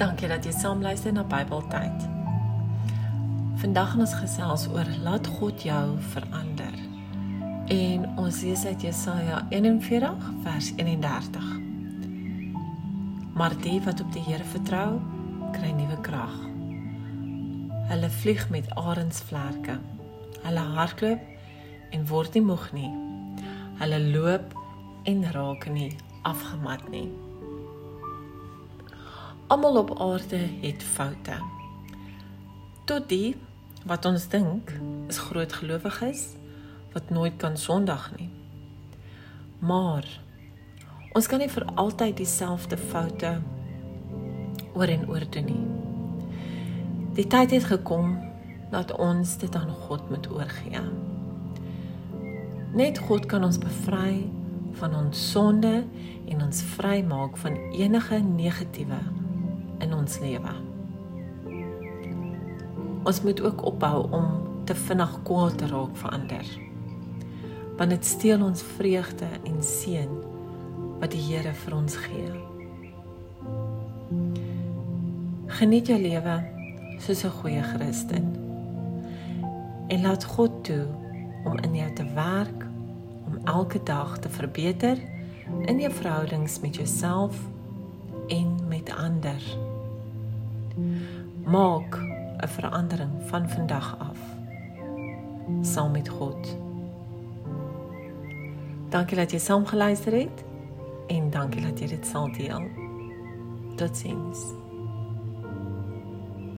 Dankie dat jy saam luister na Bybeltyd. Vandag gaan ons gesels oor laat God jou verander. En ons lees uit Jesaja 41 vers 31. Maar die wat op die Here vertrou, kry nuwe krag. Hulle vlieg met arensvlerke. Hulle hardloop en word nie moeg nie. Hulle loop en raak nie afgemat nie. Almal op aarde het foute. Tot die wat ons dink is groot gelowiges wat nooit kan sondig nie. Maar ons kan nie vir altyd dieselfde foute oor en oor doen nie. Die tyd het gekom dat ons dit aan God moet oorgee. Net God kan ons bevry van ons sonde en ons vrymaak van enige negatiewe in ons lewe. Ons moet ook ophou om te vinnig kwaad te raak vir ander. Want dit steel ons vreugde en seën wat die Here vir ons gee. Geniet jou lewe soos 'n goeie Christen. En laat God toe om in jou te werk om elke dag te verbeter in jou verhoudings met jouself en met ander. Maak 'n verandering van vandag af saam met God. Dankie dat jy saam geluister het en dankie dat jy dit sal deel. Totsiens.